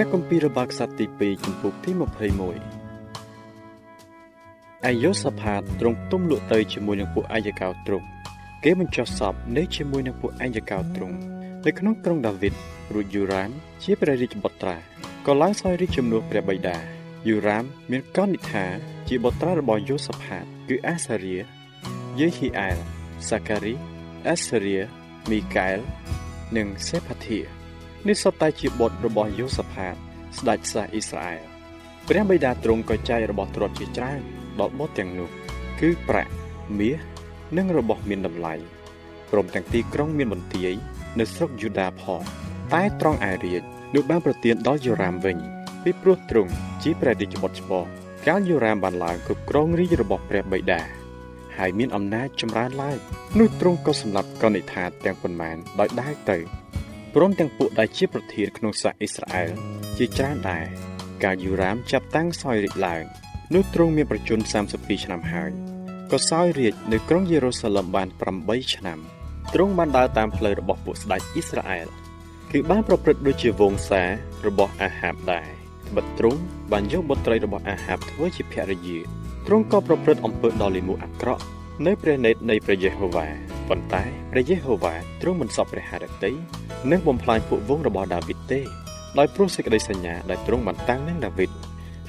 ព្រះគម្ពីររបស់ខ្សត្រទី2ចំពុកទី21អាយ៉ូសាផាតទ្រង់ទុំលក់ទៅជាមួយនឹងពួកអាយកោទ្រង់គេបញ្ចុះសពនៅជាមួយនឹងពួកអាយកោទ្រង់នៅក្នុងក្រុងដាវីតរួចយូរ៉ាមជាព្រះរាជបុត្រាក៏ឡើងសោយរាជជំនួសព្រះបិតាយូរ៉ាមមានកននិថាជាបុត្រារបស់យូសាផាត គឺអាសារៀយេហ៊ីអែលសាការីអេសារៀមីកែលនិងសេផាធា នេះសុទ្ធតែជាបុត្ររបស់យូសាផាត ស្ដេចសាសអ៊ីស្រាអែលព្រះបិតាទ្រង់ក៏ចែករបស់ទ្រព្យជាច្រើនដល់បុត្រទាំងនោះ គឺប្រាក់មាសនិងរបស់មានតម្លៃព្រមទាំងទីក្រុងមានបន្ទាយនៅស្រុកយូដាផងតែត្រង់ឯរាជនោះបានប្រទានដល់យូរ៉ាមវិញពីព្រោះទ្រង់ជាព្រះរាជបុត្រច្បងកាលយូរ៉ាមបានឡើងគ្រប់គ្រងរាជរបស់ព្រះបិតាហើយមានអំណាចចម្រើនឡើងនោះទ្រង់ក៏សម្លាប់កនិដ្ឋាទាំងប៉ុន្មានដោយដើរទៅ ព្រមទាំងពួកដែលជាប្រធានក្នុងសាសអ៊ីស្រាអែលជាច្រើនដែរកាលយូរ៉ាមចាប់តាំងសោយរាជឡើងនោះទ្រង់មានប្រជញ្ញ32ឆ្នាំហើយក៏សោយរាជនៅក្រុងយេរូសាឡឹមបាន8ឆ្នាំទ្រង់បានដើរតាមផ្លូវរបស់ពួកស្ដេចអ៊ីស្រាអែលគឺបានប្រព្រឹត្តដូចជាវងសារបស់អាហាបដែរត្បិតទ្រង់បានយកបុត្រីរបស់អាហាបធ្វើជាភរិយាទ្រង់ក៏ប្រព្រឹត្តអំពើដ៏លិមួអាក្រក់ នៅព្រះនេតនៃព្រះយេហូវ៉ាប៉ុន្តែព្រះយេហូវ៉ាទ្រង់មិនសពព្រះハរតីនិងបំផ្លាញពួកវងរបស់ដាវីតទេដោយព្រោះសេចក្តីសញ្ញាដែលទ្រង់បានតាំងនឹងដាវីត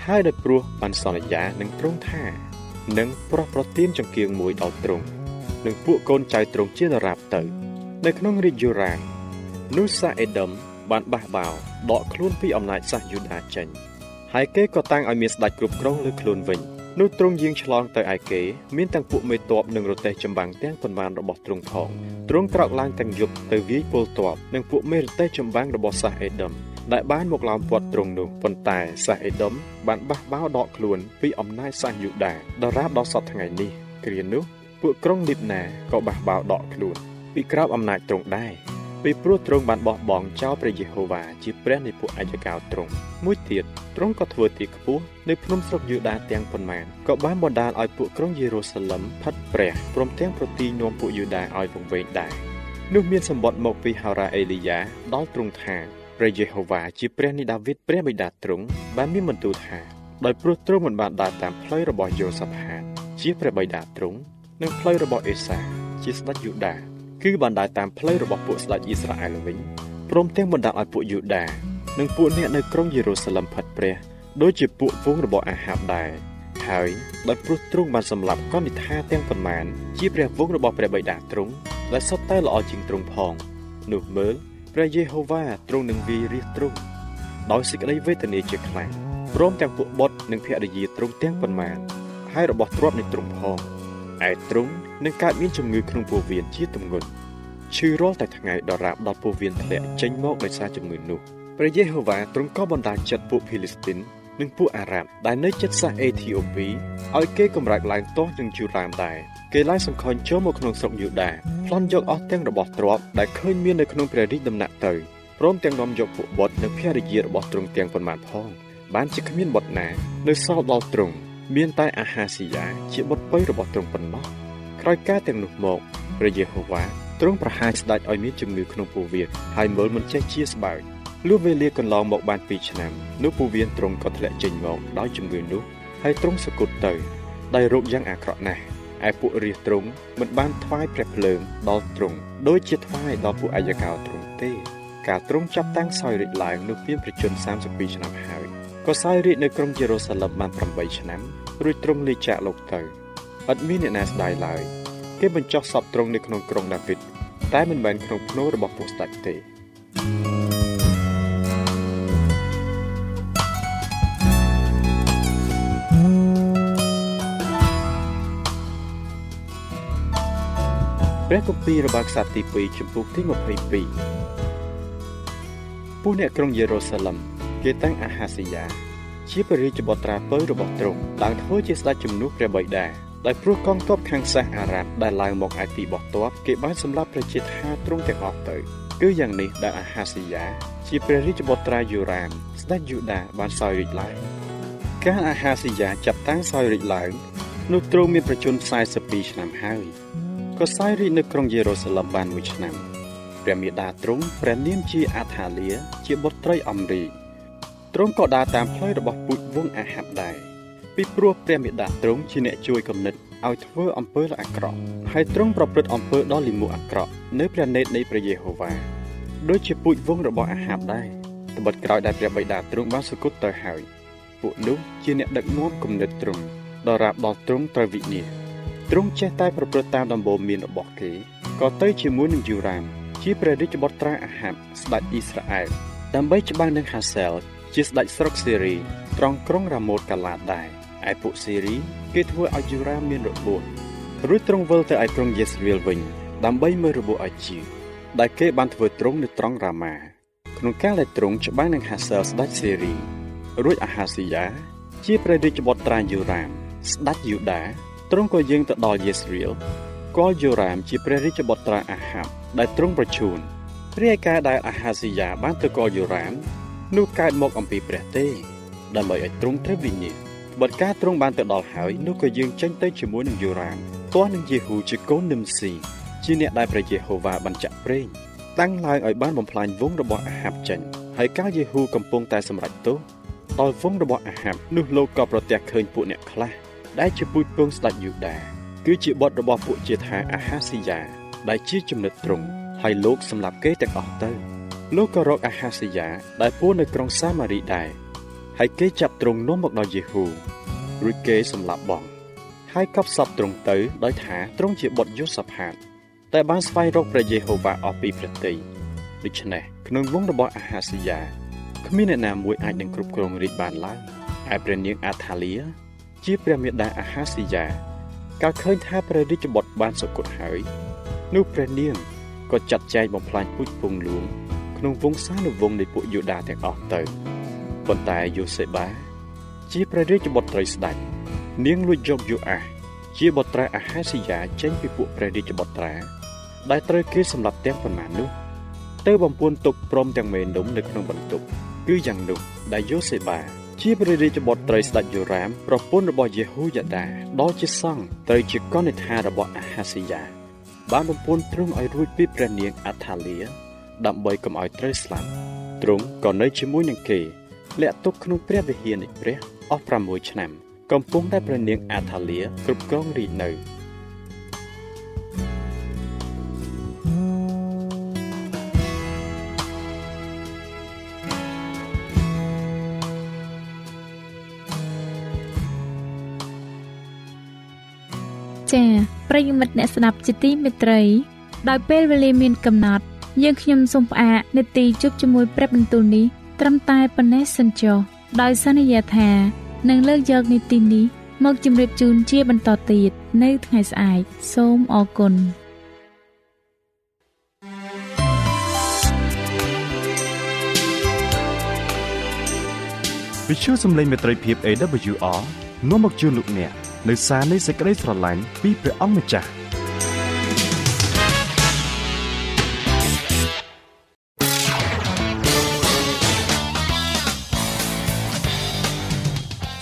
ហើយដោយព្រោះបានសន្យានឹងទ្រង់ថានឹងប្រោះប្រទានចង្គៀងមួយដល់ទ្រង់និងពួកកូនចៅទ្រង់ជាដរាបទៅ នៅក្នុងរាជយូរ៉ាមនោះសាអេដុំបានបះបោរដកខ្លួនពីអំណាចសាសយូដាចេញហើយគេក៏តាំងឲ្យមានស្ដេចគ្រប់គ្រងលើខ្លួនវិញ នោះទ្រង់យាងឆ្លងទៅឯគេមានទាំងពួកមេតបនិងរទេះចម្បាំងទាំងប៉ុន្មានរបស់ទ្រង់ផងទ្រង់ក្រោកឡើងទាំងយប់ទៅវាយពលតបនិងពួកមេរទេះចម្បាំងរបស់សាសអេដុំដែលបានមកឡោមព័ទ្ធទ្រង់នោះប៉ុន្តែសាសអេដុំបានបះបោរដកខ្លួនពីអំណាចសាសយូដាដរាបដល់សពថ្ងៃនេះគ្រានោះពួកក្រុងលីបណាក៏បះបោរដកខ្លួនពីក្រោមអំណាចទ្រង់ដែរ ពីព្រោះទ្រង់បានបោះបង់ចោលព្រះយេហូវ៉ាជាព្រះនៃពួកអាយកោទ្រង់មួយទៀតទ្រង់ក៏ធ្វើទីខ្ពស់នៅភ្នំស្រុកយូដាទាំងប៉ុន្មានក៏បានបណ្ដាលឲ្យពួកក្រុងយេរូសាឡឹមផិតព្រះព្រមទាំងប្រទីនាំពួកយូដាឲ្យវង្វេងដែរនោះមានសម្បត្តិមកពីហោរ៉ាអេលីយ៉ាដល់ទ្រង់ថាព្រះយេហូវ៉ាជាព្រះនៃដាវីតព្រះបិតាទ្រង់បានមានបន្ទូលថាដោយព្រោះទ្រង់មិនបានដើរតាមផ្លូវរបស់យូសាផាតជាព្រះបិតាទ្រង់និងផ្លូវរបស់អេសាជាស្ដេចយូដា គឺបានដើរតាមផ្លូវរបស់ពួកស្ដេចអ៊ីស្រាអែលវិញព្រមទាំងបណ្ដាលឲ្យពួកយូដានិងពួកអ្នកនៅក្រុងយេរូសាឡឹមផិតព្រះដូចជាពួកវងរបស់អាហាបដែរហើយដោយព្រោះទ្រង់បានសម្លាប់កនិដ្ឋាទាំងប៉ុន្មាន ជាព្រះវងរបស់ព្រះបិតាទ្រង់ដែលសុទ្ធតែល្អជាងទ្រង់ផងនោះមើលព្រះយេហូវ៉ាទ្រង់នឹងវាយរះទ្រង់ដោយសេចក្តីវេទនាជាខ្លាំងព្រមទាំងពួកបុត្រនិងភរិយាទ្រង់ទាំងប៉ុន្មានហើយរបស់ទ្រព្យនៃទ្រង់ផងឯទ្រង់ នឹងកើតមានជំងឺក្នុងពោះវៀនជាទម្ងន់ឈឺរាល់តែថ្ងៃដរាបដល់ពោះវៀនធ្លាក់ចេញមកដោយសារជំងឺនោះព្រះយេហូវ៉ាទ្រង់ក៏បណ្ដាលចិត្តពួកភីលីស្ទីននិងពួកអារ៉ាប់ដែលនៅជិតសាសអេធីអូពីឲ្យគេកម្រើកឡើងទាស់នឹងយូរ៉ាមដែរគេឡើងសង្ខុញចូលមកក្នុងស្រុកយូដាប្លន់យកអស់ទាំងរបស់ទ្រព្យដែលឃើញមាននៅក្នុងព្រះរាជដំណាក់ទៅព្រមទាំងនាំយកពួកបុត្រនិងភរិយារបស់ទ្រង់ទាំងប៉ុន្មានផងបានជាគ្មានបុត្រណា នៅសល់ដល់ទ្រង់មានតែអាហាស៊ីយ៉ាជាបុត្រពៅរបស់ទ្រង់ប៉ុណ្ណោះ ក្រោយការទាំងនោះមកព្រះយេហូវ៉ាទ្រង់ប្រហារស្ដេចឲ្យមានជំងឺក្នុងពោះវៀនហើយមើលមិនចេះជាស្បើយលុះវេលាកន្លងមកបាន2ឆ្នាំនោះពោះវៀនទ្រង់ក៏ធ្លាក់ចេញមកដោយជំងឺនោះហើយទ្រង់សគត់ទៅដោយរោគយ៉ាងអាក្រក់ណាស់ឯពួករាជទ្រង់មិនបានថ្វាយព្រះភ្លើងដល់ទ្រង់ដូចជាថ្វាយដល់ពួកអាយកោទ្រង់ទេការទ្រង់ចាប់តាំងសោយរាជឡើងនោះមានប្រជជន32ឆ្នាំហើយក៏សោយរាជនៅក្រុងយេរូសាឡិមបាន8ឆ្នាំរួចទ្រង់លាចាកលោកទៅ ឥតមានអ្នកណាស្ដាយឡើយគេបញ្ចុះសពទ្រង់នៅក្នុងក្រុងដាវីតតែមិនមែនក្នុងភ្នូររបស់ពួកស្ដេចទេព្រះគម្ពីររបស់ខ្សត្រទី2ចំពុកទី22ពួកអ្នកក្រុងយេរូសាឡិមគេតាំងអាហាស៊ីយ៉ាជាព្រះរាជបុត្រាពៅរបស់ទ្រង់ឡើងធ្វើជាស្ដេចជំនួសព្រះបិតា ដោយព្រោះកងទ័ពខាងសាសអារ៉ាប់ដែលឡើងមកឯទីបោះទ័ពគេបានសម្លាប់ប្រជាថាទ្រង់ទាំងអស់ទៅគឺយ៉ាងនេះដែលអាហាស៊ីយ៉ាជាព្រះរាជបុត្រាយូរ៉ាមស្ដេចយូដាបានសោយរាជឡើងកាលអាហាស៊ីយ៉ាចាប់តាំងសោយរាជឡើងនោះទ្រង់មានប្រជជន42ឆ្នាំហើយក៏សោយរាជនៅក្រុងយេរូសាឡិមបានមួយឆ្នាំព្រះមេដាទ្រង់ព្រះនាមជាអាថាលៀជាបុត្រីអំរីទ្រង់ក៏ដើរតាមផ្លូវរបស់ពូជវង្សអាហាប់ដែរ ពីព្រោះព្រះមេដាទ្រង់ជាអ្នកជួយគំនិតឲ្យធ្វើអំពើល្អអាក្រក់ហើយទ្រង់ប្រព្រឹត្តអំពើដ៏លិមួអាក្រក់នៅព្រះនេតនៃព្រះយេហូវ៉ាដូចជាពូជវង្សរបស់អាហាប់ដែរត្បិតក្រោយដែលព្រះបិតាទ្រង់បានសគត់ទៅហើយពួកនោះជាអ្នកដឹកនាំគំនិតទ្រង់ដល់រាបដល់ទ្រង់ត្រូវវិនិច្ឆ័យទ្រង់ចេះតែប្រព្រឹត្តតាមដំបូន្មានរបស់គេក៏ទៅជាមួយនឹងយូរ៉ាមជាព្រះរាជបុត្រាអាហាប់ស្ដេចអ៊ីស្រាអែលដើម្បីច្បាំងនឹងហាសែលជាស្ដេចស្រុកសេរីត្រង់ក្រុងរ៉ាម៉ូតកាឡាដែរ ឯពួកសេរីគេធ្វើឲ្យយូរ៉ាមមានរបួសរួចទ្រង់វិលទៅឯក្រុងយេស្រាអែលវិញ ដើម្បីមើលរបួសឲ្យជាដែលគេបានធ្វើទ្រង់នៅត្រង់រ៉ាម៉ាក្នុងកាលដែលទ្រង់ច្បាំងនឹងហាសែលស្ដេចសេរីរួចអាហាស៊ីយ៉ាជាព្រះរាជបុត្រាយូរ៉ាម ស្ដេចយូដាទ្រង់ក៏យាងទៅដល់យេស្រាអែលក៏យូរ៉ាមជាព្រះរាជបុត្រាអាហាប់ដែលទ្រង់ប្រជូនព្រះឯកាដែលអាហាស៊ីយ៉ាបានទៅកលយូរ៉ាមនោះកើតមកអំពីព្រះទេដើម្បីឲ្យទ្រង់ត្រូវវិញ្ញា បើការទ្រង់បានទៅដល់ហើយនោះក៏យើងចេញទៅជាមួយនឹងយូរ៉ាមទាស់នឹងយេហ៊ូជាកូននឹមស៊ីជាអ្នកដែលព្រះយេហូវ៉ាបានចាក់ប្រេងតាំងឡើងឲ្យបានបំផ្លាញវងរបស់អាហាប់ចេញហើយកាលយេហ៊ូកំពុងតែសម្រេចទោសដល់វងរបស់អាហាប់នោះលោកក៏ប្រទះឃើញពួកអ្នកខ្លះដែលជាពូជពងស្ដេចយូដាគឺជាបុត្ររបស់ពួកជាថាអាហាស៊ីយ៉ាដែលជាចំណិតទ្រង់ហើយលោកសម្លាប់គេទាំងអស់ទៅលោកក៏រកអាហាស៊ីយ៉ាដែលពួននៅក្រុងសាម៉ារីដែរ ហើយគេចាប់ទ្រង់នាំមកដល់យេហ៊ូរួចគេសម្លាប់បង ហើយកប់សពទ្រង់ទៅដោយថាទ្រង់ជាបុត្រយូសាផាតតែបានស្វែងរកព្រះយេហូវ៉ាអស់ពីព្រះតីដូច្នេះក្នុងវងរបស់អាហាស៊ីយ៉ាគ្មានអ្នកណាមួយអាចនឹងគ្រប់គ្រងរាជបានឡើយឯព្រះនាងអាថាលីជាព្រះមេដាអាហាស៊ីយ៉ាកាលឃើញថាព្រះរាជបុត្របានសុគតហើយនោះព្រះនាងក៏ចាត់ចែងបំផ្លាញពូជពងលួងក្នុងវង្សានុវង្សនៃពួកយូដាទាំងអស់ទៅ ប៉ុន្តែយូសេបា ជាព្រះរាជបុត្រីស្ដេចនាងលួចយកយូអាសជាបុត្រាអាហាស៊ីយ៉ាចេញពីពួកព្រះរាជបុត្រា ដែលត្រូវគេសម្លាប់ទាំងប៉ុន្មាននោះទៅបំពួនទុកព្រមទាំងមេនំនៅក្នុងបន្ទប់គឺយ៉ាងនោះដែលយូសេបា ជាព្រះរាជបុត្រីស្ដេចយូរ៉ាមប្រពន្ធរបស់យេហូយ៉ាដាដ៏ជាសង្ឃត្រូវជាកនិដ្ឋារបស់អាហាស៊ីយ៉ាបានបំពុនទ្រង់ឲ្យរួចពីព្រះនាងអាថាលីដើម្បីកុំឲ្យត្រូវស្លាប់ទ្រង់ក៏នៅជាមួយនឹងគេ លាក់ទុកក្នុងព្រះវិហារនៃព្រះអស់6ឆ្នាំ កំពុងតែព្រះនាងអាថាលីគ្រប់គ្រងរាជនៅចា៎ប្រិយមិត្តអ្នកស្ដាប់ជាទីមេត្រី ដោយពេលវេលាមានកំណត់ យើងខ្ញុំសូមផ្អាកនាទីជប់ជាមួយព្រឹបបន្ទូលនេះ ត្រឹមតែប៉ុណ្ណេះសិនចុះដោយសន្យាថានឹងលើកយកនីតិនេះមកជម្រាបជូនជាបន្តទៀតនៅថ្ងៃស្អែកសូមអរគុណវិទ្យុសំឡេងមេត្រីភាព AWR នាំមកជូនលោកអ្នកនៅសារនៃសេចក្តីស្រឡាញ់ពីព្រះអង្គម្ចាស់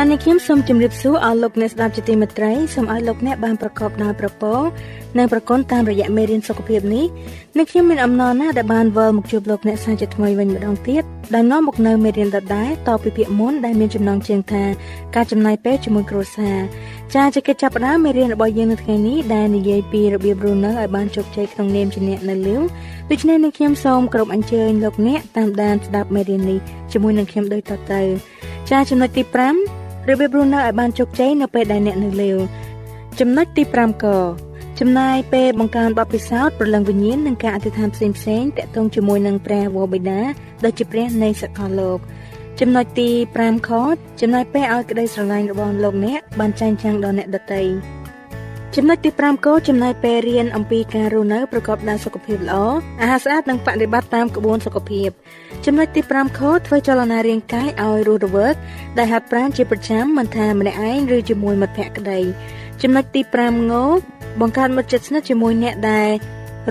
ចា៎នេះខ្ញុំសូមជម្រាបសួរអស់លោកអ្នកស្ដាប់ជាទីមេត្រីសូមឲ្យលោកអ្នកបានប្រកបដោយប្រពរនិងប្រកបតាមរយៈមេរៀនសុខភាពនេះនេះខ្ញុំមានអំណរណាស់ដែលបានវិលមកជួបលោកអ្នកសាជាថ្មីវិញម្ដងទៀតដែលនាំមកនៅមេរៀនដដែលតពីពាក្យមុនដែលមានចំណងជើងថាការចំណាយពេលជាមួយគ្រួសារចា៎ជាកិច្ចចាប់ផ្ដើមមេរៀនរបស់យើងនៅថ្ងៃនេះដែលនិយាយពីរបៀបរស់នៅឲ្យបានជោគជ័យក្នុងនាមជាអ្នកនៅលឿងដូច្នេះនឹងខ្ញុំសូមគោរពអញ្ជើញលោកអ្នកតាមដានស្ដាប់មេរៀននេះជាមួយនឹងខ្ញុំដូចតទៅចាចំណុចទី5 របៀបរស់នៅឲ្យបានជោគជ័យនៅពេលដែលអ្នកនៅលេវចំណុចទី5កចំណាយពេលបង្កើនបទពិសោធន៍ប្រលឹងវិញ្ញាណនិងការអធិដ្ឋានផ្សេងផ្សេងតាក់ទងជាមួយនឹងព្រះវរបិតាដែលជាព្រះនៃសកលលោកចំណុចទី5ខចំណាយពេលឲ្យក្តីស្រឡាញ់របស់លោកអ្នកបានចែងចាំងដល់អ្នកដទៃ ចំណុចទី5កចំណាយពេលរៀនអំពីការរស់នៅប្រកបដោយសុខភាពល្អអាហារស្អាតនិងបប្រតិបត្តិតាមក្បួនសុខភាពចំណុចទី5ខធ្វើចលនារាងកាយឲ្យរស់រវើកដែលហាត់ប្រាណជាប្រចាំមិនថាម្នាក់ឯងឬជាមួយមិត្តភក្តិក្តីចំណុចទី5ងបង្កើតមិត្តជិតស្និទ្ធជាមួយអ្នកដែល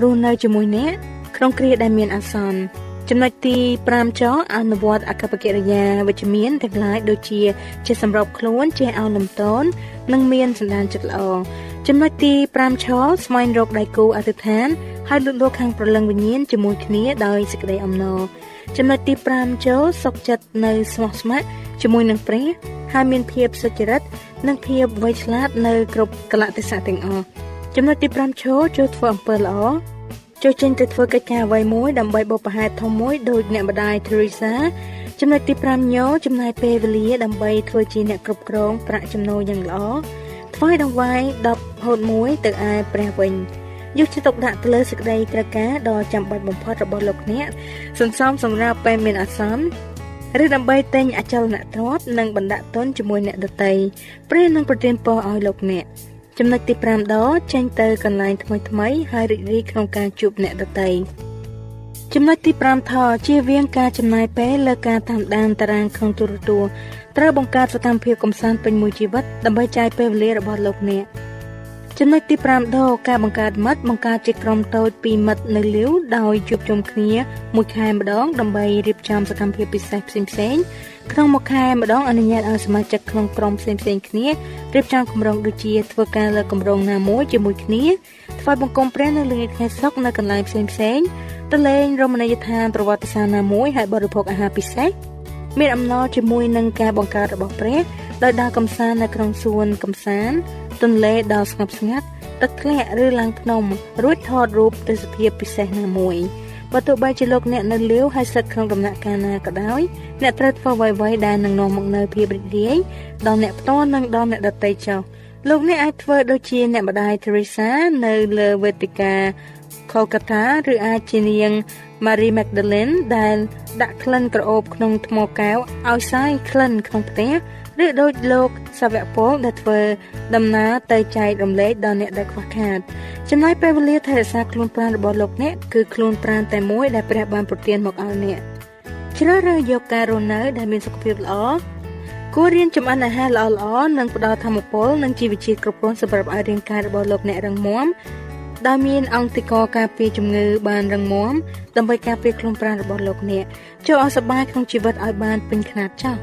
រស់នៅជាមួយអ្នកក្នុងគ្រាដែលមានអាសន្នចំណុចទី5ចអនុវត្តអកប្បកិរិយាវិជ្ជមានទាំងឡាយដូចជាជាសម្របខ្លួនជាអោលំតននិងមានសន្តានចិត្តល្អ ចំណុចទី5ឆស្វែងរកដៃគូអធិដ្ឋានហើយលូតលាស់ខាងប្រលឹងវិញ្ញាណជាមួយគ្នាដោយសេចក្តីអំណរចំណុចទី5ចូលសុខចិត្តនៅស្មោះស្ម័គ្រជាមួយនឹងព្រះហើយមានភាពសុចរិតនិងភាពវៃឆ្លាតនៅគ្រប់កលៈទេសៈទាំងអស់ចំណុចទី5ឈរចូលធ្វើអំពើល្អចូលចេញទៅធ្វើកិច្ចការអ្វីមួយដើម្បីបុព្វហេតុធំមួយដោយអ្នកម្ដាយ Teresa ចំណុចទី5ញោចំណាយពេលវេលាដើម្បីធ្វើជាអ្នកគ្រប់គ្រងប្រាក់ចំណូលយ៉ាងល្អ ថ្វាយដង្វាយ10ហូត1ទៅឯព្រះវិញយកចិត្តទុកដាក់ទៅលើសេចក្តីត្រូវការដ៏ចាំបាច់បំផុតរបស់លោកអ្នកសន្សំសម្រាប់ពេលមានអាសន្នឬដើម្បីទិញអចលនទ្រព្យនិងបណ្ដាក់ទុនជាមួយអ្នកដទៃព្រះនឹងប្រទានពរឲ្យលោកអ្នកចំណុចទី5ដចេញទៅកន្លែងថ្មីថ្មីហើយរីករាយក្នុងការជួបអ្នកដទៃចំណុចទី5ថជៀសវាងការចំណាយពេលលើការតាមដានតារាងក្នុងទូរទស្សន៍ ត្រូវបង្កើតសកម្មភាពកំសាន្តពេញមួយជីវិតដើម្បីចាយពេលវេលារបស់លោកអ្នកចំណុចទី5ដការបង្កើតមិត្តបង្កើតជាក្រុមតូចពីមិត្តនៅលាវដោយជួបជុំគ្នាមួយខែម្ដងដើម្បីរៀបចំសកម្មភាពពិសេសផ្សេងៗក្នុងមួយខែម្ដងអនុញ្ញាតឲ្យសមាជិកក្នុងក្រុមផ្សេងៗគ្នារៀបចំគម្រោងដូចជាធ្វើការលើគម្រោងណាមួយជាមួយគ្នាធ្វើបង្គំព្រះនៅលើថ្ងៃសុក្រនៅកន្លែងផ្សេងៗទៅលេងរមណីយដ្ឋានប្រវត្តិសាស្ត្រណាមួយហើយបរិភោគអាហារពិសេស មានអំណរជាមួយនឹងការបង្កើតរបស់ព្រះដោយដើរកំសាន្តនៅក្នុងសួនកំសាន្តទន្លេដ៏ស្ងប់ស្ងាត់ទឹកធ្លាក់ឬឡើងភ្នំរួចថតរូបទេសភាពពិសេសណាមួយបើទោះបីជាលោកអ្នកនៅលាវហើយស្ថិតក្នុងដំណាក់កាលណាក៏ដោយអ្នកត្រូវធ្វើអ្វីៗដែលនឹងនាំមកនូវភាពរីករាយដល់អ្នកផ្ទាល់និងដល់អ្នកដទៃចុះលោកអ្នកអាចធ្វើដូចជាអ្នកម្ដាយ Teresa នៅលើវេទិកា Kolkata ឬអាចជានាង Marie Magdalene ដែលដាក់ក្លិនក្រអូបក្នុងថ្មកែវឲ្យសាយក្លិនក្នុងផ្ទះឬដូចលោកសាវកពលដែលធ្វើដំណើរទៅចែករំលែកដល់អ្នកដែលខ្វះខាតចំណាយពេលវេលាថែរក្សាខ្លួនប្រាណរបស់លោកអ្នកគឺខ្លួនប្រាណតែមួយដែលព្រះបានប្រទានមកឲ្យអ្នកជ្រើសរើសយកការរស់នៅដែលមានសុខភាពល្អគួររៀនចម្អិនអាហារល្អៗនិងផ្ដល់ធម៌ពលនិងជីវជាតិគ្រប់គ្រាន់សម្រាប់ឲ្យរាងកាយរបស់លោកអ្នករឹងមាំ ដែលមានអង្គតិកការពារជំងឺបានរឹងមាំដើម្បីការពារខ្លួនប្រាណរបស់លោកអ្នកចូលឲ្យសប្បាយក្នុងជីវិតឲ្យបានពេញខ្នាតចាស់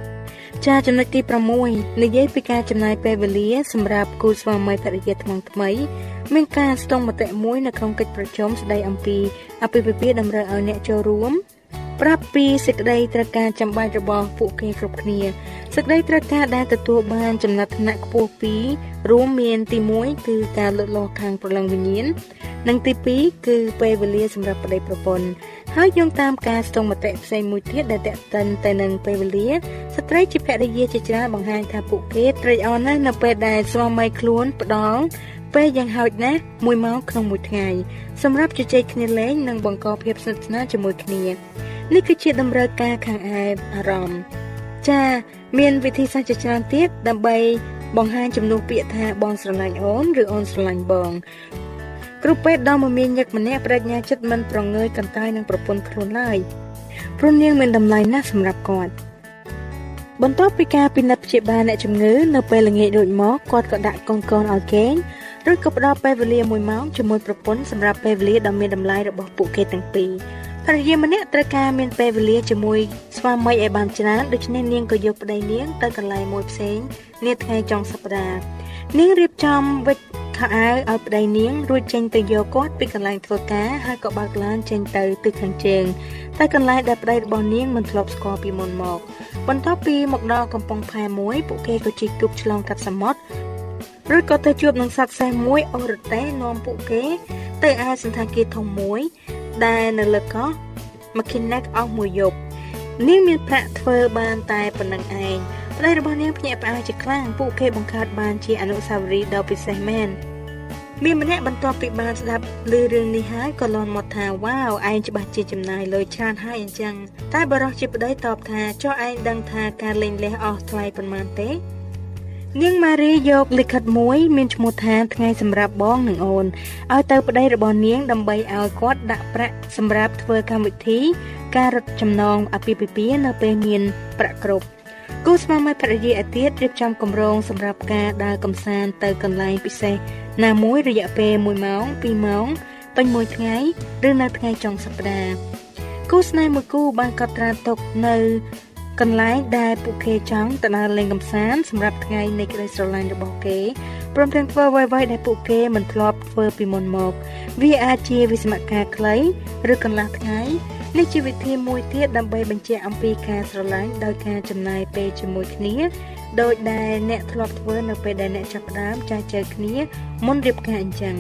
ចាចំណុចទី6និយាយពីការចំណាយពេលវេលាសម្រាប់គូស្វាមីភរិយាថ្មីថ្មី មានការស្ទង់មតិមួយនៅក្នុងកិច្ចប្រជុំស្ដីអំពីអភិភិភាតម្រូវឲ្យអ្នកចូលរួម ប្រាប់ពីសេចក្តីត្រូវការចាំបាច់របស់ពួកគេគ្រប់គ្នាសេចក្តីត្រូវការដែលទទួលបានចំណាត់ថ្នាក់ខ្ពស់ពីររួមមានទី1គឺការលូតលាស់ខាងព្រលឹងវិញ្ញាណនិងទី2គឺពេលវេលាសម្រាប់ប្តីប្រពន្ធហើយយោងតាមការស្ទង់មតិផ្សេងមួយទៀតដែលតេតិនទៅនឹងពេលវេលាស្ត្រីជាភរិយាជាច្រើនបង្ហាញថាពួកគេត្រេកអរណាស់នៅពេលដែលស្វាមីខ្លួនផ្ដល់ពេលយ៉ាងហោចណាស់1ម៉ោងក្នុងមួយថ្ងៃសម្រាប់ជជែកគ្នាលេងនិងបង្កភាពស្និទ្ធស្នាលជាមួយគ្នា នេះគឺជាតម្រូវការខាងឯអារម្មណ៍ចាមានវិធីសាស្ត្រជាច្រើនទៀតដើម្បីបង្ហាញចំនួនពាក្យថាបងស្រឡាញ់អូនឬអូនស្រឡាញ់បងគ្រូពេទ្យដ៏មមាញឹកម្នាក់បដិញ្ញាចិត្តមិនប្រងើយកន្តើយនឹងប្រពន្ធខ្លួនឡើយព្រោះនាងមានតម្លៃណាស់សម្រាប់គាត់បន្ទាប់ពីការពិនិត្យព្យាបាលអ្នកជំងឺនៅពេលល្ងាចរួចមកគាត់ក៏ដាក់កូនកូនឲ្យគេងឬក៏ផ្ដល់ពេលវេលា1ម៉ោងជាមួយប្រពន្ធសម្រាប់ពេលវេលាដ៏មានតម្លៃរបស់ពួកគេទាំងពីរ ភរិយាម្នាក់ត្រូវការមានពេលវេលាជាមួយស្វាមីឲ្យបានច្រើនដូច្នេះនាងក៏យកប្តីនាងទៅកន្លែងមួយផ្សេងនាថ្ងៃចុងសប្តាហ៍នាងរៀបចំវិច្ចខោអាវឲ្យប្តីនាងរួចចេញទៅយកគាត់ពីកន្លែងធ្វើការហើយក៏បើកឡានចេញទៅទិសខាងជើងតែកន្លែងដែលប្តីរបស់នាងមិនធ្លាប់ស្គាល់ពីមុនមក បន្ទាប់ពីមកដល់កំពង់ផែមួយពួកគេក៏ជិះទូកឆ្លងកាត់សមុទ្រឬក៏ទៅជួបនឹងសត្វសេះមួយអូរ៉ាតេនាំពួកគេទៅឯសន្តាគារធំមួយ ដែលនៅលើកោះ McKinley អស់មួយយប់នាងមានប្រាក់ធ្វើបានតែប៉ុណ្្នឹងឯងប្តីរបស់នាងភ្ញាក់ផ្អើលជាខ្លាំងពួកគេបង្កើតបានជាអនុស្សាវរីយ៍ដ៏ពិសេសមែនមានម្នាក់បន្ទាប់ពីបានស្ដាប់ឮរឿងនេះហើយក៏លន់មកថាវ៉ាវឯងច្បាស់ជាចំណាយលុយច្រើនហើយអញ្ចឹងតែបរិសុទ្ធជាប្តីតបថាចុះឯងដឹងថាការលេងលះអស់ថ្លៃប៉ុន្មានទេ នាងម៉ារីយកលិខិតមួយមានឈ្មោះថាថ្ងៃសម្រាប់បងនិងអូនឲ្យទៅប្តីរបស់នាងដើម្បីឲ្យគាត់ដាក់ប្រាក់សម្រាប់ធ្វើកម្មវិធី ការរត់ចំណងអាពាហ៍ពិពាហ៍នៅពេលមានប្រាក់គ្រប់គូស្វាមីភរិយាឯទៀតរៀបចំគម្រោងសម្រាប់ការដើរកម្សាន្តទៅកន្លែងពិសេសណាមួយរយៈពេល1ម៉ោង2ម៉ោងពេញមួយថ្ងៃឬនៅថ្ងៃចុងសប្តាហ៍គូស្នេហ៍មួយគូបានកត់ត្រាទុកនៅ កន្លែងដែលពួកគេចង់ទៅដើរលេងកម្សាន្តសម្រាប់ថ្ងៃនៃក្តីស្រឡាញ់របស់គេព្រមទាំងធ្វើអ្វីៗដែលពួកគេមិនធ្លាប់ធ្វើពីមុនមក វាអាចជាវិស្មការខ្លីឬកន្លះថ្ងៃនេះជាវិធីមួយទៀតដើម្បីបញ្ជាក់អំពីការស្រឡាញ់ដោយការចំណាយពេលជាមួយគ្នាដោយដែលអ្នកធ្លាប់ធ្វើនៅពេលដែលអ្នកចាប់ផ្ដើមចាស់ជើគ្នាមុនរៀបការអញ្ចឹង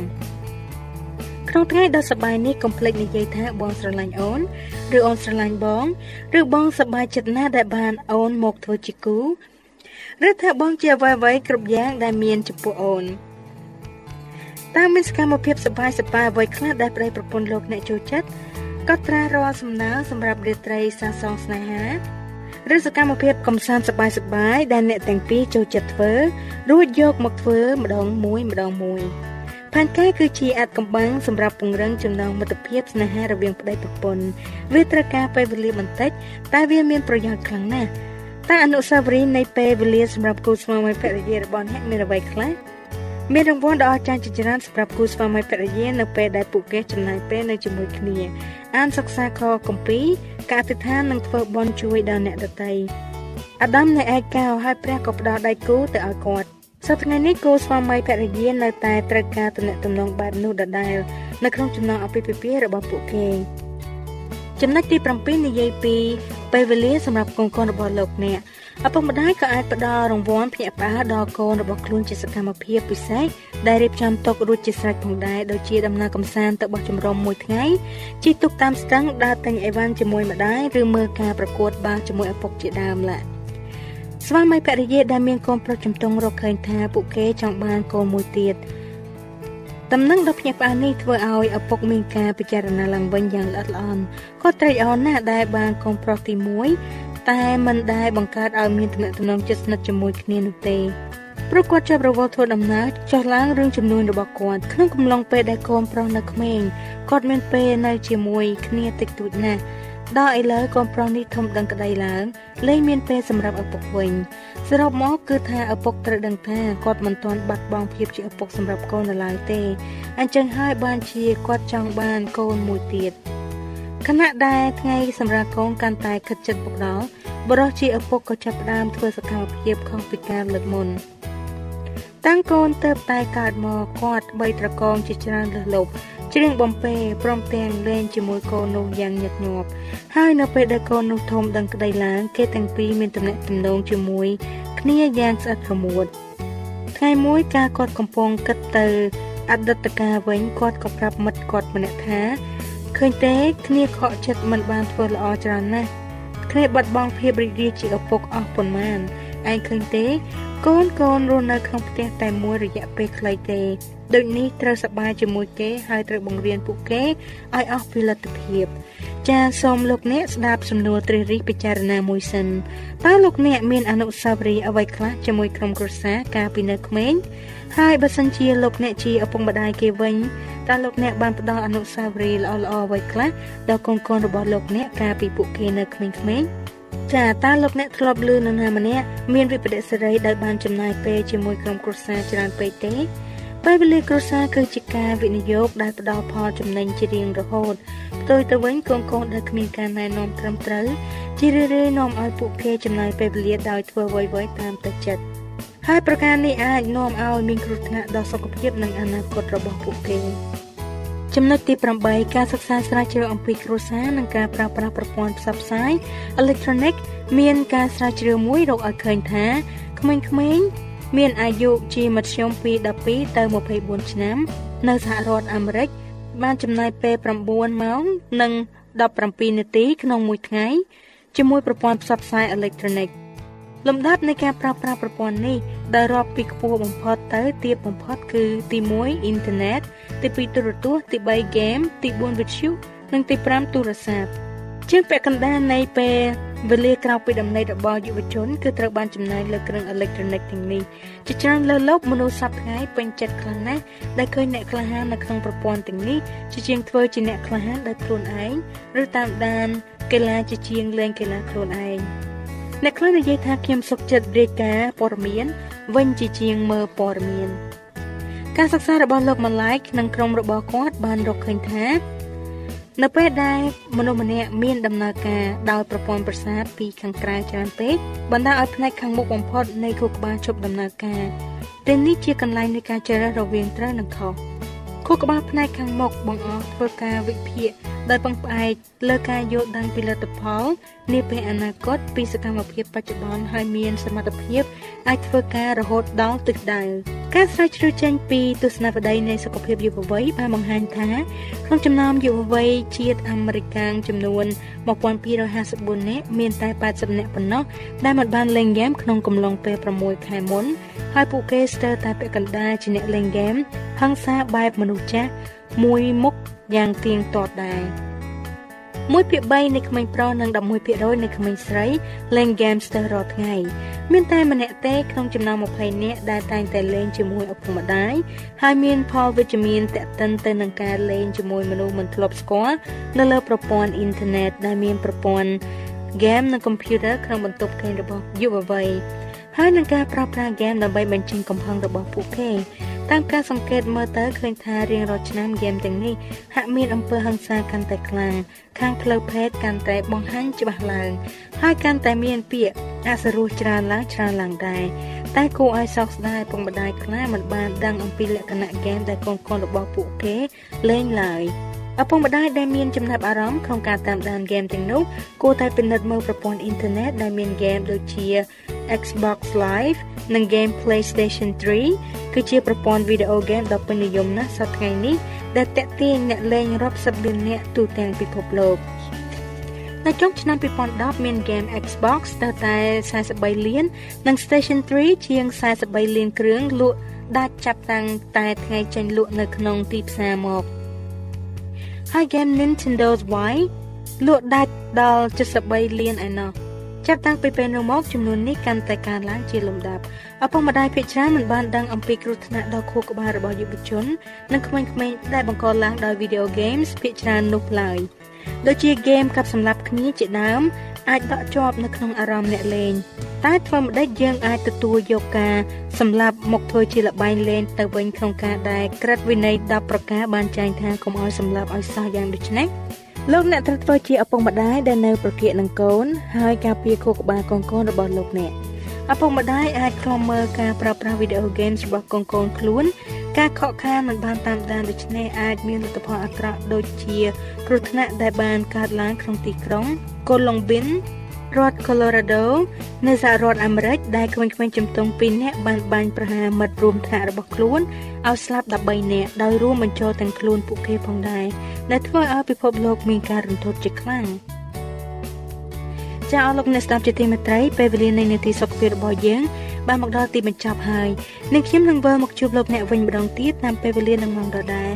ក្នុងថ្ងៃដ៏សប្បាយនេះកុំភ្លេចនិយាយថាបងស្រឡាញ់អូនឬអូនស្រឡាញ់បង ឬបងសប្បាយចិត្តណាស់ដែលបានអូនមកធ្វើជាគូឬថាបងជាអ្វីៗគ្រប់យ៉ាងដែលមានចំពោះអូនតើមានសកម្មភាពសប្បាយសប្បាយអ្វីខ្លះដែលប្តីប្រពន្ធលោកអ្នកចូលចិត្តក៏ត្រារាល់សំណើសម្រាប់រាត្រីសាសងស្នេហាឬសកម្មភាពកំសាន្តសប្បាយសប្បាយដែលអ្នកទាំងពីរចូលចិត្តធ្វើរួចយកមកធ្វើម្ដងមួយម្ដងមួយ ផែនការគឺជាអាចកំបាំងសម្រាប់ពង្រឹងចំណងមិត្តភាពស្នេហារវាងប្តីប្រពន្ធវាត្រូវការពេលវេលាបន្តិចតែវាមានប្រយោជន៍ខ្លាំងណាស់តើអនុស្សាវរីយ៍នៃពេលវេលាសម្រាប់គូស្វាមីភរិយារបស់អ្នកមានអ្វីខ្លះមានរង្វាន់ដ៏អស្ចារ្យជាច្រើនសម្រាប់គូស្វាមីភរិយានៅពេលដែលពួកគេចំណាយពេលនៅជាមួយគ្នាអានសិក្សាខគម្ពីរការអធិដ្ឋាននិងធ្វើបុណ្យជួយដល់អ្នកដទៃអាដាមនៅឯកោហើយព្រះក៏ផ្ដល់ដៃគូទៅឲ្យគាត់ សប្តាហ៍ថ្ងៃនេះគូស្វាមីភរិយានៅតែត្រូវការទំនាក់ទំនងបែបនោះដដែលនៅក្នុងចំណងអភិភិភារបស់ពួកគេចំណុចទី7និយាយពីពេលវេលាសម្រាប់កូនកូនរបស់លោកអ្នកឪពុកម្ដាយក៏អាចផ្ដល់រង្វាន់ភ្ញាក់ផ្អើលដល់កូនរបស់ខ្លួនជាសកម្មភាពពិសេសដែលរៀបចំទុករួចជាស្រេចផងដែរដូចជាដំណើរកម្សាន្តទៅបោះជំរំមួយថ្ងៃជិះទូកតាមស្ទឹងដើរទិញអីវ៉ាន់ជាមួយម្ដាយឬមើលការប្រកួតបាល់ជាមួយឪពុកជាដើមឡា ស្វាមីភរិយាដែលមានកូនប្រុសជំទង់រកឃើញថាពួកគេចង់បានកូនមួយទៀតតំណែងដ៏ភ្ញាក់ផ្អើលនេះធ្វើឲ្យឪពុកមានការពិចារណាឡើងវិញយ៉ាងល្អិតល្អន់គាត់ត្រេកអរណាស់ដែលបានកូនប្រុសទី1តែមិនដែលបង្កើតឲ្យមានទំនាក់ទំនងជិតស្និទ្ធជាមួយគ្នានោះទេព្រោះគាត់ចាប់រវល់ធ្វើដំណើរចុះឡើងរឿងចំនួនរបស់គាត់ក្នុងកំឡុងពេលដែលកូនប្រុសនៅក្មេងគាត់មានពេលនៅជាមួយគ្នាតិចតួចណាស់ ដល់ឥឡូវកូនប្រុសនេះធំដឹងក្តីឡើងលែងមានពេលសម្រាប់ឪពុកវិញសរុបមកគឺថាឪពុកត្រូវដឹងថាគាត់មិនទាន់បាត់បង់ភាពជាឪពុកសម្រាប់កូននៅឡើយទេអញ្ចឹងហើយបានជាគាត់ចង់បានកូនមួយទៀតខណៈដែលថ្ងៃសម្រាប់កូនកាន់តែខិតជិតពុកដល់បរិះជាឪពុកក៏ចាប់ផ្ដើមធ្វើសកម្មភាពខុសពីការលើកមុន តាំងកូនទៅតែកើតមកគាត់បីត្រកងជាច្រើនលើសលប់ច្រៀងបំពេព្រមទាំងលេងជាមួយកូននោះយ៉ាងញឹកញាប់ហើយនៅពេលដែលកូននោះធំដឹងក្តីឡើងគេទាំងពីរមានទំនាក់ទំនងជាមួយគ្នាយ៉ាងស្អិតរមួតថ្ងៃមួយកាលគាត់កំពុងគិតទៅអតីតកាលវិញគាត់ក៏ប្រាប់មិត្តគាត់ម្នាក់ថាឃើញទេគ្នាខកចិត្តមិនបានធ្វើល្អច្រើនណាស់គ្នាបាត់បង់ភាពរីករាយជាឪពុកអស់ប៉ុន្មានឯងឃើញទេ កូនកូនរស់នៅក្នុងផ្ទះតែមួយរយៈពេលខ្លីទេដូចនេះត្រូវសប្បាយជាមួយគេហើយត្រូវបង្រៀនពួកគេឲ្យអស់ពីលទ្ធភាព ចាសូមលោកអ្នកស្ដាប់សំណួរត្រិះរិះពិចារណាមួយសិនតើលោកអ្នកមានអនុស្សាវរីយ៍អ្វីខ្លះជាមួយក្រុមគ្រួសារកាលពីនៅក្មេងហើយបើសិនជាលោកអ្នកជាឪពុកម្ដាយគេវិញតើលោកអ្នកបានផ្ដល់អនុស្សាវរីយ៍ល្អៗអ្វីខ្លះដល់កូនៗរបស់លោកអ្នកកាលពីពួកគេនៅក្មេងៗ ចាតើលោកអ្នកធ្លាប់ឮនរណាម្នាក់មានវិបត្តិសេរីដោយបានចំណាយពេលជាមួយក្រុមគ្រួសារច្រើនពេកទេពេលវេលាគ្រួសារគឺជាការវិនិយោគដែលផ្ដល់ផលចំណេញជារៀងរហូតផ្ទុយទៅវិញកូនៗដែលគ្មានការណែនាំត្រឹមត្រូវជារឿយៗនាំឲ្យពួកគេចំណាយពេលវេលាដោយធ្វើអ្វីៗតាមតែចិត្តហើយប្រការនេះអាចនាំឲ្យមានគ្រោះថ្នាក់ដល់សុខភាពនិងអនាគតរបស់ពួកគេ ចំណុចទី8ការសិក្សាស្រាវជ្រាវអំពីគ្រួសារនិងការប្រើប្រាស់ប្រព័ន្ធផ្សព្វផ្សាយអេឡិចត្រូនិក មានការស្រាវជ្រាវមួយរកឲ្យឃើញថាក្មេងៗមានអាយុជាមធ្យមពី12ទៅ24ឆ្នាំ នៅសហរដ្ឋអាមេរិក បានចំណាយពេល9ម៉ោងនិង17នាទីក្នុងមួយថ្ងៃជាមួយប្រព័ន្ធផ្សព្វផ្សាយអេឡិចត្រូនិក លំដាប់នៃការប្រើប្រាស់ប្រព័ន្ធនេះដែលរាប់ពីខ្ពស់បំផុតទៅទាបបំផុតគឺទី1អ៊ីនធឺណិតទី2ទូរទស្សន៍ទី3ហ្គេមទី4វិទ្យុនិងទី5ទូរស័ព្ទជាងពាក់កណ្ដាលនៃពេលវេលាក្រៅពីដំណេករបស់យុវជនគឺត្រូវបានចំណាយលើគ្រឿងអេឡិចត្រូនិកទាំងនេះជាច្រើនលើលោកមនុស្សសប្តាហ៍ថ្ងៃពេញចិត្តខ្លាំងណាស់ដែលឃើញអ្នកក្លាហាននៅក្នុងប្រព័ន្ធទាំងនេះជាជាងធ្វើជាអ្នកក្លាហានដោយខ្លួនឯងឬតាមដានកីឡាជាជាងលេងកីឡាខ្លួនឯង អ្នកខ្លះនិយាយថាខ្ញុំសុខចិត្តរាយការណ៍ព័ត៌មានវិញជាជាងមើលព័ត៌មានការសិក្សារបស់លោកម៉ាឡៃនិងក្រុមរបស់គាត់បានរកឃើញថា នៅពេលដែលមនុស្សម្នាក់មានដំណើរការដោយប្រព័ន្ធប្រសាទពីខាងក្រៅច្រើនពេកបណ្ដាលឲ្យផ្នែកខាងមុខបំផុតនៃខួរក្បាលជប់ដំណើរការដែលនេះជាកន្លែងនៃការជ្រើសរើសរវាងត្រូវនិងខុសខួរក្បាលផ្នែកខាងមុខបង្អស់ធ្វើការវិភាគ ដោយពឹងផ្អែកលើការយល់ដឹងពីលទ្ធផលនាពេលអនាគតពីសកម្មភាពបច្ចុប្បន្នហើយមានសមត្ថភាពអាចធ្វើការរហូតដល់ទិសដៅការស្រាវជ្រាវចេញពីទស្សនវិស័យនៃសុខភាពយុវវ័យបានបង្ហាញថាក្នុងចំណោមយុវវ័យជាតិអាមេរិកចំនួន1254នាក់មានតែ80នាក់ប៉ុណ្ណោះដែលមិនបានលេងហ្គេមក្នុងកំឡុងពេល6ខែមុនហើយពួកគេស្ទើរតែពាក់កណ្ដាលជាអ្នកលេងហ្គេមហឹង្សាបែបមនុស្សចាស់មួយមុខ យ៉ាងទៀងទាត់ដែរ1ភាគ3នៃក្មេងប្រុសនិង11%នៃក្មេងស្រីលេងហ្គេមស្ទើររាល់ថ្ងៃមានតែម្នាក់ទេក្នុងចំណោម20នាក់ដែលតែងតែលេងជាមួយឪពុកម្ដាយហើយមានផលវិជ្ជមានតេតិនទៅនឹងការលេងជាមួយមនុស្សមិនធ្លាប់ស្គាល់នៅលើប្រព័ន្ធអ៊ីនធឺណិតដែលមានប្រព័ន្ធ game និង computer ក្នុងបន្ទប់គេងរបស់យុវវ័យហើយនឹងការប្រើប្រាស់ game ដើម្បីបញ្ចេញកំហឹងរបស់ពួកគេ តាមការសង្កេតមើលទៅឃើញថារៀងរាល់ឆ្នាំហ្គេមទាំងនេះហាក់មានអំពើហិង្សាកាន់តែខ្លាំងខាងផ្លូវភេទកាន់តែបង្ហាញច្បាស់ឡើង ហើយកាន់តែមានពាក្យអសរោះច្រើនឡើងច្រើនឡើងដែរតែគួរឲ្យសោកស្ដាយពុកម្ដាយខ្លះមិនបានដឹងអំពីលក្ខណៈហ្គេមដែលកូនៗរបស់ពួកគេលេងឡើយឪពុកម្ដាយដែលមានចំណាប់អារម្មណ៍ក្នុងការតាមដានហ្គេមទាំងនោះគួរតែពិនិត្យមើលប្រព័ន្ធអ៊ីនធឺណិតដែលមានហ្គេមដូចជា Xbox Live និង Game PlayStation 3គឺជាប្រព័ន្ធវីដេអូហ្គេមដ៏ពេញនិយមណាស់សប្តាហ៍ថ្ងៃនេះដែលតាក់ទាញអ្នកលេងរាប់សិបលាននាក់ទូទាំងពិភពលោកនៅចុងឆ្នាំ2010មាន Game Xbox ស្ទើរតែ43លាន និង Station 3ជាង43លានគ្រឿងលក់ដាច់ចាប់តាំងតែថ្ងៃចេញលក់នៅក្នុងទីផ្សារមកហើយ Game Nintendo Wii លក់ដាច់ដល់73លានឯណោះ ចាប់តាំងពីពេលនោះមកចំនួននេះកាន់តែកើនឡើងជាលំដាប់ឪពុកម្ដាយភាគច្រើនមិនបានដឹងអំពីគ្រោះថ្នាក់ដល់ខួរក្បាលរបស់យុវជន និងក្មេងៗដែលបង្កឡើងដោយ video games ភាគច្រើននោះឡើយដូចជាហ្គេមកាប់សម្លាប់គ្នាជាដើមអាចដកជាប់នៅក្នុងអារម្មណ៍អ្នកលេងតែធ្វើម្ដេចយើងអាចទទួលយកការសម្លាប់មកធ្វើជាលបែងលេងទៅវិញក្នុងការដែលក្រិតវិន័យ10ប្រការបានចែងថាកុំឲ្យសម្លាប់ឲ្យសោះយ៉ាងដូចនេះ លោកអ្នកត្រូវធ្វើជាឪពុកម្ដាយដែលនៅប្រគាកនឹងកូនហើយការពារខួរក្បាលកូនកូនរបស់លោកអ្នកឪពុកម្ដាយអាចខ្លំមើលការប្រើប្រាស់វីដេអូហ្គេមរបស់កូនកូនខ្លួន ការខកខានមិនបានតាមដានដូច្នេះអាចមានលទ្ធផលអាក្រក់ដូចជាគ្រោះថ្នាក់ដែលបានកើតឡើងក្នុងទីក្រុង Columbine រដ្ឋ Colorado នៅសហរដ្ឋអាមេរិកដែលក្មេងៗជំទង់2នាក់បានបាញ់ប្រហារមិត្តរួមថ្នាក់របស់ខ្លួន ឲ្យស្លាប់13នាក់ដោយរួមបញ្ចូលទាំងខ្លួនពួកគេផងដែរដែលធ្វើឲ្យពិភពលោកមានការរន្ធត់ជាខ្លាំងចាអរលោកអ្នកស្ដាប់ជាទីមេត្រីពេលវេលានៃនាទីសុខភាពរបស់យើងបានមកដល់ទីបញ្ចប់ហើយនាងខ្ញុំនឹងវិលមកជួបលោកអ្នកវិញម្ដងទៀតតាមពេលវេលានឹងម៉ោងដដែល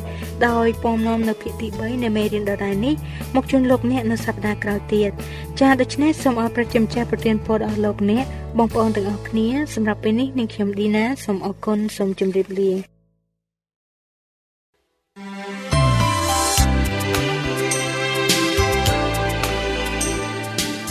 ដោយពំនាំនៅភាគទី3នៃមេរៀនដដែលនេះមកជូនលោកអ្នកនៅសប្ដាហ៍ក្រោយទៀតចាដូច្នេះសូមអរព្រជាម្ចាស់ប្រទានពរដល់លោកអ្នកបងប្អូនទាំងអស់គ្នាសម្រាប់ពេលនេះនាងខ្ញុំឌីណាសូមអរគុណសូមជម្រាបលា